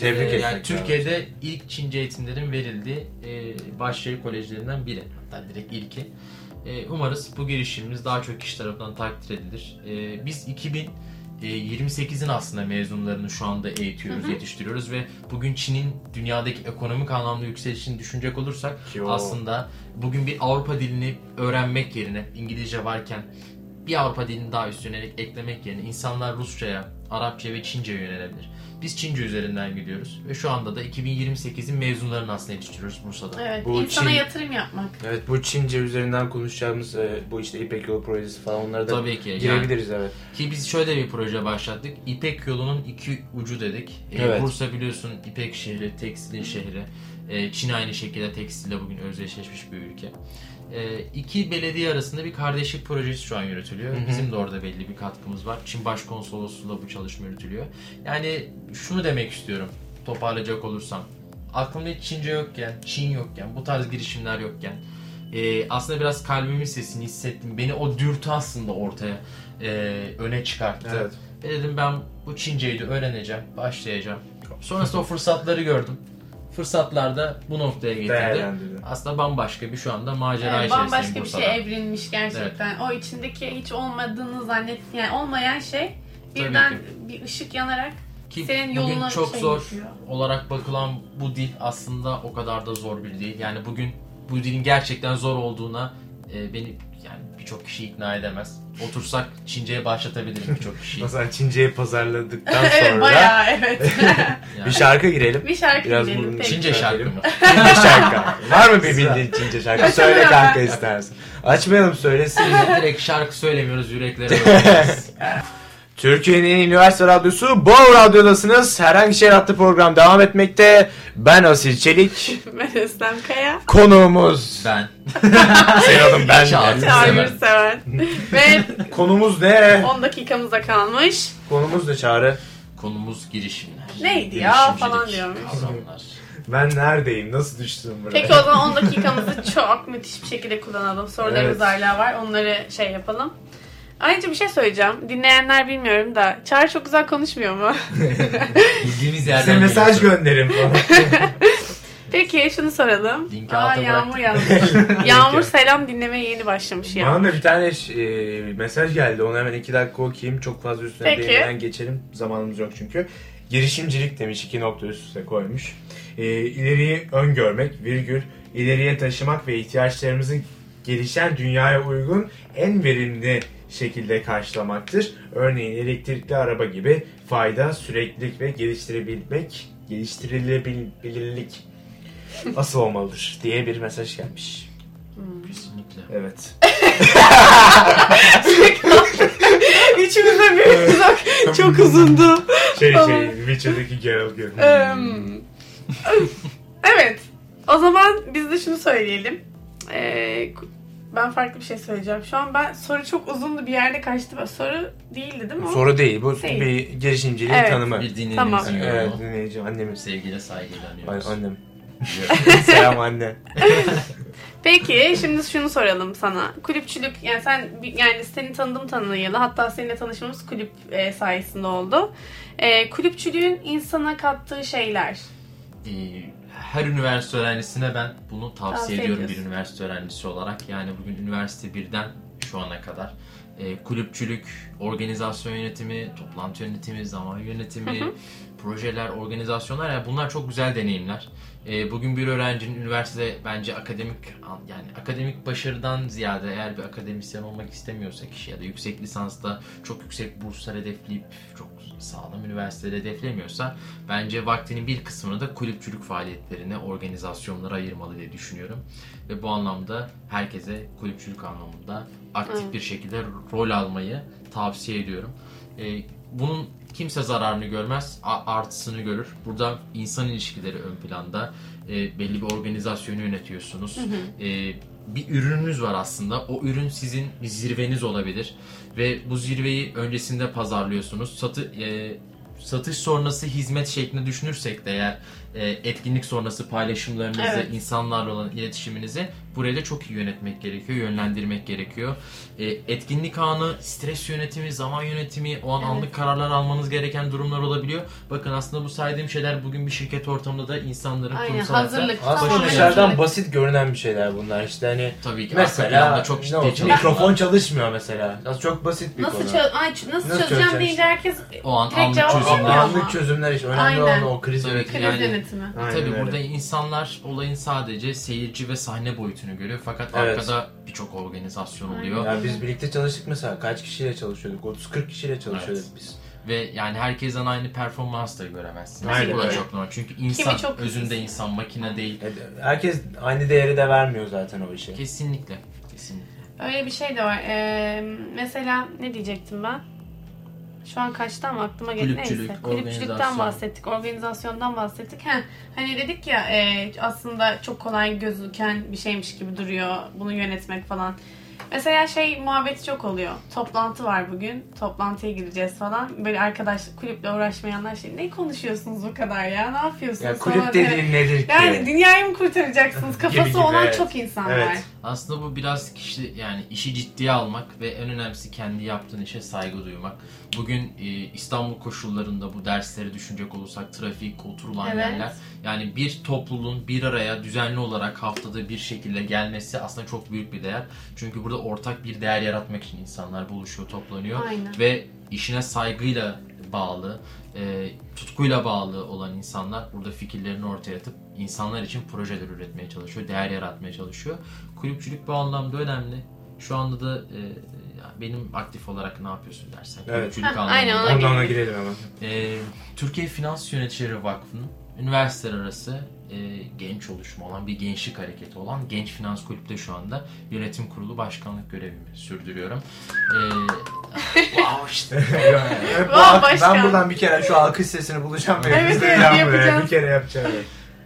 Tebrik e, yani lazım. Türkiye'de ilk Çince eğitimlerin verildiği e, Bahçeşehir Kolejlerinden biri. Hatta direkt ilki. E, umarız bu girişimimiz daha çok kişi tarafından takdir edilir. E, biz 2028'in aslında mezunlarını şu anda eğitiyoruz, Hı hı. yetiştiriyoruz ve bugün Çin'in dünyadaki ekonomik anlamda yükselişini düşünecek olursak Ki o- aslında bugün bir Avrupa dilini öğrenmek yerine İngilizce varken bir Avrupa dilini daha üstüne eklemek yerine insanlar Rusça'ya, Arapça ve Çince'ye yönelebilir. Biz Çince üzerinden gidiyoruz ve şu anda da 2028'in mezunlarını aslında yetiştiriyoruz Bursa'da. Evet, Bu insana Çin- yatırım yapmak. Evet bu Çince üzerinden konuşacağımız e, bu işte İpek Yolu projesi falan onlara da Tabii ki. Yani, girebiliriz evet. ki biz şöyle bir proje başlattık. İpek yolunun iki ucu dedik. Ee, Evet. Bursa biliyorsun İpek şehri, tekstilin şehri. Ee, Çin aynı şekilde tekstille bugün özdeşleşmiş bir ülke. Ee, iki belediye arasında bir kardeşlik projesi şu an yürütülüyor. Hı hı. Bizim de orada belli bir katkımız var. Çin Başkonsolosluğu'nda bu çalışma yürütülüyor. Yani şunu demek istiyorum toparlayacak olursam. Aklımda hiç Çince yokken, Çin yokken, bu tarz girişimler yokken e, aslında biraz kalbimin sesini hissettim. Beni o dürtü aslında ortaya e, öne çıkarttı. Evet. Ve dedim ben bu Çinceyi de öğreneceğim, başlayacağım. Sonrasında o fırsatları gördüm. Fırsatlar da bu noktaya getirdi. Aslında bambaşka bir şu anda macera Evet, içerisindeyim bambaşka bir şey evrilmiş gerçekten. O içindeki hiç olmadığını zannet yani olmayan şey birden bir ışık yanarak Ki senin bugün çok şey zor yapıyor. olarak bakılan bu dil aslında o kadar da zor bir dil. Yani bugün bu dilin gerçekten zor olduğuna e, beni yani birçok kişi ikna edemez. Otursak Çince'ye başlatabilirim birçok kişiyi. [laughs] Mesela Çince'yi pazarladıktan [laughs] evet sonra bayağı evet. [laughs] Yani bir şarkı girelim. bir şarkı Biraz peki. Çince şarkı mı? Çince şarkı. Var mı bir bildiğin Çince şarkı? Söyle kanka istersen. Açmayalım söylesin. Direkt şarkı söylemiyoruz yüreklere. Türkiye'nin en iyi üniversite radyosu Bow Radyo'dasınız. Herhangi şey adlı program devam etmekte. Ben Asil Çelik. [laughs] Ben Özlem Kaya. Konuğumuz. ben. [laughs] Senin adın ben. Çağrı. Seven. [laughs] Ve Konumuz ne? 10 dakikamıza kalmış. Konumuz ne Çağrı? Konumuz girişimler. Neydi ya falan diyormuş. Kavramlar. Ben neredeyim? Nasıl düştüm buraya? Peki o zaman 10 dakikamızı çok müthiş bir şekilde kullanalım. Sorularımız Evet. hala var. Onları şey yapalım. Ayrıca bir şey söyleyeceğim. Dinleyenler bilmiyorum da Çağrı çok güzel konuşmuyor mu? [laughs] Bildiğimiz yerden Size mesaj gönderin falan. [laughs] Peki şunu soralım. Linki Aa Yağmur yazmış. [laughs] Yağmur selam dinlemeye yeni başlamış ya. Bana da bir tane e, mesaj geldi. Onu hemen iki dakika okuyayım. Çok fazla üstüne Peki. değinmeden geçelim. Zamanımız yok çünkü. Girişimcilik demiş. iki nokta üst üste koymuş. E, ileriyi öngörmek, virgül, ileriye taşımak ve ihtiyaçlarımızın gelişen dünyaya uygun en verimli şekilde karşılamaktır. Örneğin elektrikli araba gibi fayda, süreklilik ve geliştirebilmek, geliştirilebilirlik asıl olmalıdır diye bir mesaj gelmiş. Kesinlikle. Evet. Üçümüze bir uzak. Çok uzundu. Şey şey Witcher'daki Geralt gibi. [laughs] Evet. O zaman biz de şunu söyleyelim. Ee, ben farklı bir şey söyleyeceğim. Şu an ben soru çok uzundu bir yerde kaçtı. Soru değildi değil mi? o? Soru değil. Bu Değil. bir girişimciliğin Evet. tanımı. Bir dinlediğimizin Tamam. yorumu. Evet dinleyici annemiz. Sevgiyle saygıyla Ay, anıyoruz. annem. [laughs] Selam anne. [laughs] Peki şimdi şunu soralım sana. Kulüpçülük yani sen yani seni tanıdım tanıyalı hatta seninle tanışmamız kulüp e, sayesinde oldu. E, kulüpçülüğün insana kattığı şeyler. Ee, her üniversite öğrencisine ben bunu tavsiye, Tavsiye ediyorum bir üniversite öğrencisi olarak. Yani bugün üniversite birden şu ana kadar e, kulüpçülük, organizasyon yönetimi, toplantı yönetimi, zaman yönetimi, projeler, organizasyonlar yani bunlar çok güzel deneyimler. E, bugün bir öğrencinin üniversitede bence akademik yani akademik başarıdan ziyade eğer bir akademisyen olmak istemiyorsa kişi ya da yüksek lisansta çok yüksek burslar hedefleyip çok sağlam üniversiteleri hedeflemiyorsa bence vaktinin bir kısmını da kulüpçülük faaliyetlerine, organizasyonlara ayırmalı diye düşünüyorum. Ve bu anlamda herkese kulüpçülük anlamında aktif Evet. bir şekilde rol almayı tavsiye ediyorum. Ee, bunun kimse zararını görmez, artısını görür. Burada insan ilişkileri ön planda. Ee, belli bir organizasyonu yönetiyorsunuz. Ee, bir ürününüz var aslında. O ürün sizin zirveniz olabilir ve bu zirveyi öncesinde pazarlıyorsunuz. Satı e, satış sonrası hizmet şeklinde düşünürsek de eğer etkinlik sonrası paylaşımlarınızı, Evet. insanlarla olan iletişiminizi burayı da çok iyi yönetmek gerekiyor, yönlendirmek gerekiyor. E, etkinlik anı, stres yönetimi, zaman yönetimi, o an Evet. anlık kararlar almanız gereken durumlar olabiliyor. Bakın aslında bu saydığım şeyler bugün bir şirket ortamında da insanların Aynen kurumsal hayatta- hazırlık. Aslında dışarıdan basit görünen bir şeyler bunlar işte hani Tabii ki mesela çok ciddi olsun, mikrofon çalışmıyor mesela. Aslında çok basit bir Nasıl, konu. çö- Ay, nasıl, Nasıl çözeceğim deyince herkes O an anlık çözümler. Anlık çözümler işte. Önemli Aynen. olan o kriz Tabii yönetimi. Yani- yönetimi. Aynen Tabii öyle. burada insanlar olayın sadece seyirci ve sahne boyutunu görüyor fakat Evet. arkada birçok organizasyon Aynen. oluyor Ya biz birlikte çalıştık mesela. Kaç kişiyle çalışıyorduk? 30-40 kişiyle çalışıyorduk Evet. biz. ve yani herkesten aynı performans da göremezsiniz. Aynen Bu da öyle. çok normal çünkü insan çok özünde hızlı. insan makine değil. E, Herkes aynı değeri de vermiyor zaten o işe. Kesinlikle. Kesinlikle. Öyle bir şey de var. Ee, mesela ne diyecektim ben? Şu an kaçtı ama aklıma geldi. Kulüpçülük, Neyse. Kulüpçülükten bahsettik, organizasyondan bahsettik. Heh, hani dedik ya e, aslında çok kolay gözüken bir şeymiş gibi duruyor bunu yönetmek falan. Mesela şey muhabbeti çok oluyor. Toplantı var bugün. Toplantıya gideceğiz falan. Böyle arkadaş kulüple uğraşmayanlar şey ne konuşuyorsunuz bu kadar ya? Ne yapıyorsunuz? Ya falan kulüp diye. dediğin nedir ki? Yani dünyayı mı kurtaracaksınız? [laughs] Kafası Gibi gibi, olan evet. çok insan var. Evet. Aslında bu biraz kişi yani işi ciddiye almak ve en önemlisi kendi yaptığın işe saygı duymak. Bugün e, İstanbul koşullarında bu dersleri düşünecek olursak trafik, oturulan Evet. yerler yani bir topluluğun bir araya düzenli olarak haftada bir şekilde gelmesi aslında çok büyük bir değer. Çünkü burada ortak bir değer yaratmak için insanlar buluşuyor, toplanıyor Aynen. ve işine saygıyla bağlı, e, tutkuyla bağlı olan insanlar burada fikirlerini ortaya atıp insanlar için projeler üretmeye çalışıyor, değer yaratmaya çalışıyor. Kulüpçülük bu anlamda önemli. Şu anda da e, benim aktif olarak ne yapıyorsun dersen. Evet. Kulüpçülük Ha, anlamında. aynen, ona girelim hemen. E, Türkiye Finans Yöneticileri Vakfı'nın üniversiteler arası e, genç oluşumu olan bir gençlik hareketi olan Genç Finans Kulüp'te şu anda yönetim kurulu başkanlık görevimi sürdürüyorum. E, [laughs] wow işte. [laughs] Alk- başkan. ben buradan bir kere şu alkış sesini bulacağım ve Evet, evet, buraya. yapacağız. Bir kere yapacağım.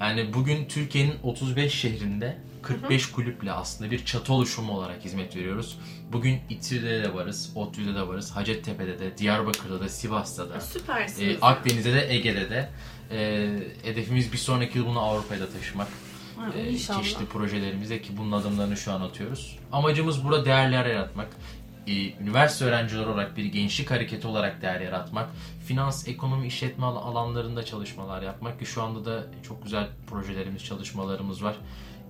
Yani bugün Türkiye'nin 35 şehrinde 45 kulüple aslında bir çatı oluşumu olarak hizmet veriyoruz. Bugün İTÜ'de de varız, ODTÜ'de de varız, Hacettepe'de de, Diyarbakır'da da, Sivas'ta da, Süpersiniz. e, Akdeniz'de de, Ege'de de. E, hedefimiz bir sonraki yıl bunu Avrupa'ya da taşımak. Ha, E, çeşitli projelerimizde ki bunun adımlarını şu an atıyoruz. Amacımız burada değerler yaratmak. E, üniversite öğrencileri olarak bir gençlik hareketi olarak değer yaratmak. Finans, ekonomi, işletme al- alanlarında çalışmalar yapmak ki şu anda da çok güzel projelerimiz, çalışmalarımız var.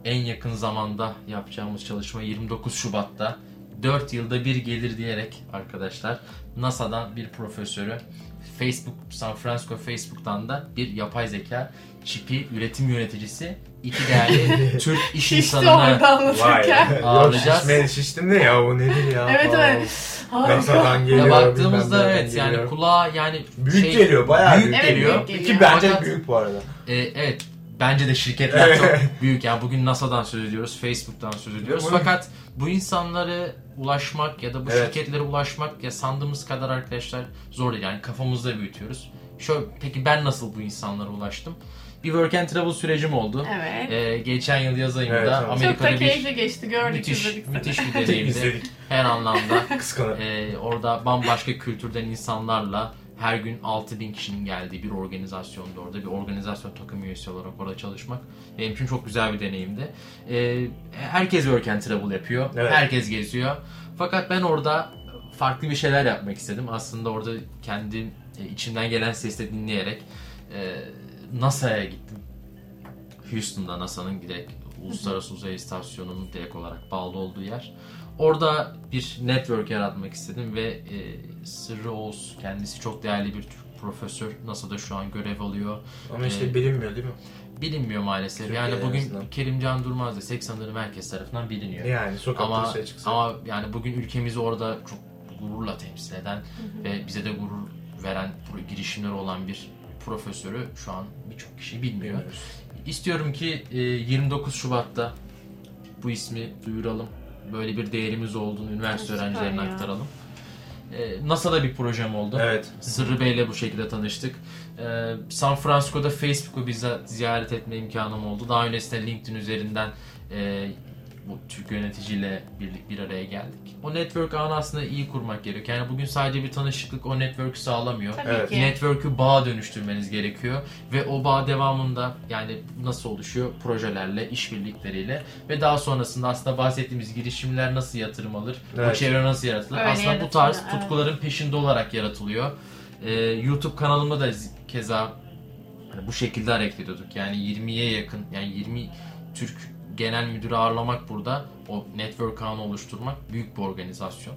En yakın zamanda yapacağımız çalışma 29 Şubat'ta 4 yılda bir gelir diyerek arkadaşlar NASA'dan bir profesörü Facebook, San Francisco Facebook'tan da bir yapay zeka çipi üretim yöneticisi iki değerli [laughs] Türk iş insanına anlatırken. Yok şişme, şiştim de ya o nedir ya? [laughs] Evet, evet. NASA'dan geliyor. ya baktığımızda evet yani geliyor. kulağa yani Büyük şey- geliyor, bayağı büyük büyük. Evet, geliyor. büyük Ki bence Fakat- büyük bu arada. Ee, evet bence de şirketler çok büyük. Yani bugün NASA'dan söz ediyoruz, Facebook'tan söz ediyoruz. Fakat bu insanları ulaşmak ya da bu Evet. şirketlere ulaşmak ya sandığımız kadar arkadaşlar zor değil. Yani kafamızda büyütüyoruz. Şöyle, peki ben nasıl bu insanlara ulaştım? Bir work and travel sürecim oldu. Evet. Ee, geçen yıl yaz ayında Evet, evet. Çok da Amerika'da bir keyifli geçti gördük müthiş, izledik müthiş bir [laughs] deneyimdi. Her anlamda. [laughs] Kıskanır. Ee, orada bambaşka kültürden insanlarla her gün 6000 kişinin geldiği bir organizasyonda orada bir organizasyon takım üyesi olarak orada çalışmak benim için çok güzel bir deneyimdi. Ee, herkes work and travel yapıyor. Evet. Herkes geziyor. Fakat ben orada farklı bir şeyler yapmak istedim. Aslında orada kendi e, içimden gelen sesle dinleyerek e, NASA'ya gittim. Houston'da NASA'nın direkt Uluslararası Uzay İstasyonu'nun direkt olarak bağlı olduğu yer. Orada bir network yaratmak istedim ve e, Sırrı Oğuz kendisi çok değerli bir Türk profesör. NASA'da şu an görev alıyor. Ama işte Ee, bilinmiyor değil mi? Bilinmiyor maalesef. Türkiye'de Yani bugün. Kerimcan Durmaz desek sanırım herkes tarafından biliniyor. Yani sokakta Ama çıksa. ama yani bugün ülkemizi orada çok gururla temsil eden ve bize de gurur veren girişimleri olan bir profesörü şu an birçok kişi bilmiyor. Bilmiyoruz. İstiyorum ki e, 29 Şubat'ta bu ismi duyuralım. Böyle bir değerimiz olduğunu üniversite Süper öğrencilerine ya. aktaralım. E, NASA'da bir projem oldu. Evet. Sırrı Bey'le bu şekilde tanıştık. Ee, San Francisco'da Facebook'u bizzat ziyaret etme imkanım oldu. Daha öncesinde LinkedIn üzerinden e, bu Türk yöneticiyle bir, bir araya geldik. O network ağını aslında iyi kurmak gerekiyor. Yani bugün sadece bir tanışıklık o network'ü sağlamıyor. Tabii Evet. ki. Network'ü bağ dönüştürmeniz gerekiyor ve o bağ devamında yani nasıl oluşuyor? Projelerle, işbirlikleriyle ve daha sonrasında aslında bahsettiğimiz girişimler nasıl yatırım alır? O Evet. çevre nasıl yaratılır? Öyle aslında bu tarz evet. tutkuların peşinde olarak yaratılıyor. Ee, YouTube kanalımda da keza hani bu şekilde hareket ediyorduk. Yani 20'ye yakın yani 20 Türk genel müdürü ağırlamak burada o network ağını oluşturmak büyük bir organizasyon.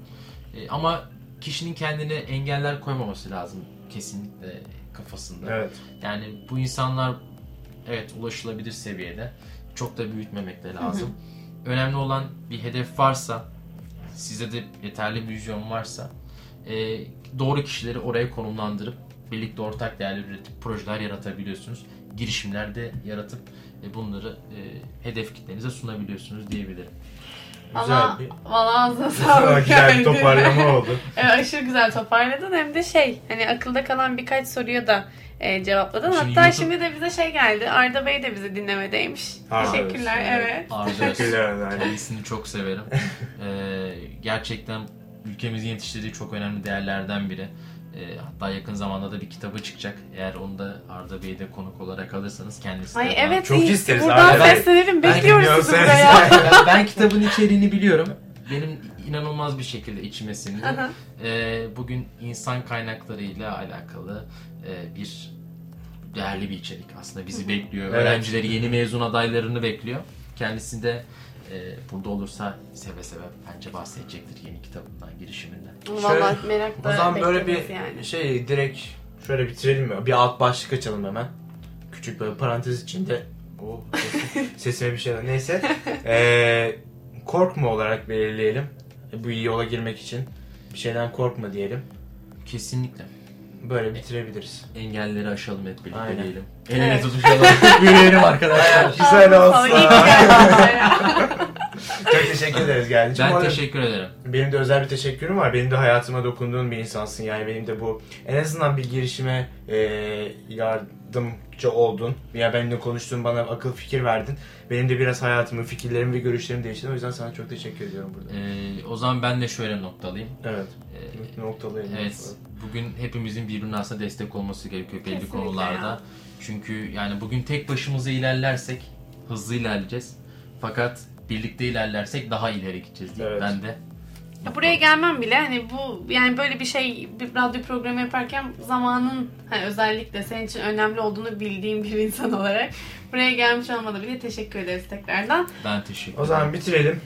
Ee, ama kişinin kendine engeller koymaması lazım kesinlikle kafasında. Evet. Yani bu insanlar evet ulaşılabilir seviyede. Çok da büyütmemek de lazım. Önemli olan bir hedef varsa, size de yeterli bir vizyon varsa e, doğru kişileri oraya konumlandırıp birlikte ortak değerler üretip projeler yaratabiliyorsunuz. Girişimler de yaratıp e, bunları e, hedef kitlenize sunabiliyorsunuz diyebilirim. Güzel Valla, bir valla ağzına sağlık. güzel bir [laughs] toparlama oldu. [laughs] Evet, aşırı güzel toparladın hem de şey hani akılda kalan birkaç soruyu da e, cevapladın. Şimdi Hatta YouTube- şimdi de bize şey geldi. Arda Bey de bizi dinlemedeymiş. Aa, Teşekkürler. evet. Evet. Arda Teşekkürler. Kendisini çok severim. Ee, [laughs] gerçekten ülkemizin yetiştirdiği çok önemli değerlerden biri. Ee, hatta yakın zamanda da bir kitabı çıkacak. Eğer onu da Arda Bey'de konuk olarak alırsanız kendisi Ay de evet. Çok iyi. isteriz Buradan Arda Bey. seslenelim. Ben Bekliyoruz sizi seni. buraya. ben, ben kitabın içeriğini biliyorum. Benim inanılmaz bir şekilde içime sindi. Aha. Ee, bugün insan kaynaklarıyla alakalı e, bir değerli bir içerik aslında bizi bekliyor. Evet. Öğrencileri, yeni mezun adaylarını bekliyor. Kendisi de e, burada olursa seve seve bence bahsedecektir yeni kitabından, girişiminden. Valla merakla O zaman böyle bir yani. şey direkt şöyle bitirelim mi? Bir alt başlık açalım hemen. Küçük böyle parantez içinde. O [laughs] sesime bir şeyler. Neyse. Ee, korkma olarak belirleyelim. Bu yola girmek için. Bir şeyden korkma diyelim. Kesinlikle. Böyle bitirebiliriz. Engelleri aşalım hep birlikte Aynen. diyelim. El ele tutuşalım. [laughs] Yürüyelim arkadaşlar. Güzel olsun. [laughs] Çok teşekkür ederiz geldiğin için. Ben arada teşekkür ederim. Benim de özel bir teşekkürüm var. Benim de hayatıma dokunduğun bir insansın. Yani benim de bu en azından bir girişime e, yardımcı oldun. Ya benimle konuştun, bana akıl fikir verdin. Benim de biraz hayatımı, fikirlerimi ve görüşlerimi değiştirdin. O yüzden sana çok teşekkür ediyorum burada. Ee, o zaman ben de şöyle noktalayayım. Evet. Ee, Noktalayayım. Evet. Bugün hepimizin birbirine aslında destek olması gerekiyor belli Kesinlikle konularda. ya. Çünkü yani bugün tek başımıza ilerlersek hızlı ilerleyeceğiz. Fakat birlikte ilerlersek daha ileri gideceğiz diye Evet. ben de. Ya buraya gelmem bile hani bu yani böyle bir şey bir radyo programı yaparken zamanın hani özellikle senin için önemli olduğunu bildiğim bir insan olarak buraya gelmiş olmada bile teşekkür ederiz tekrardan. Ben teşekkür O zaman bitirelim.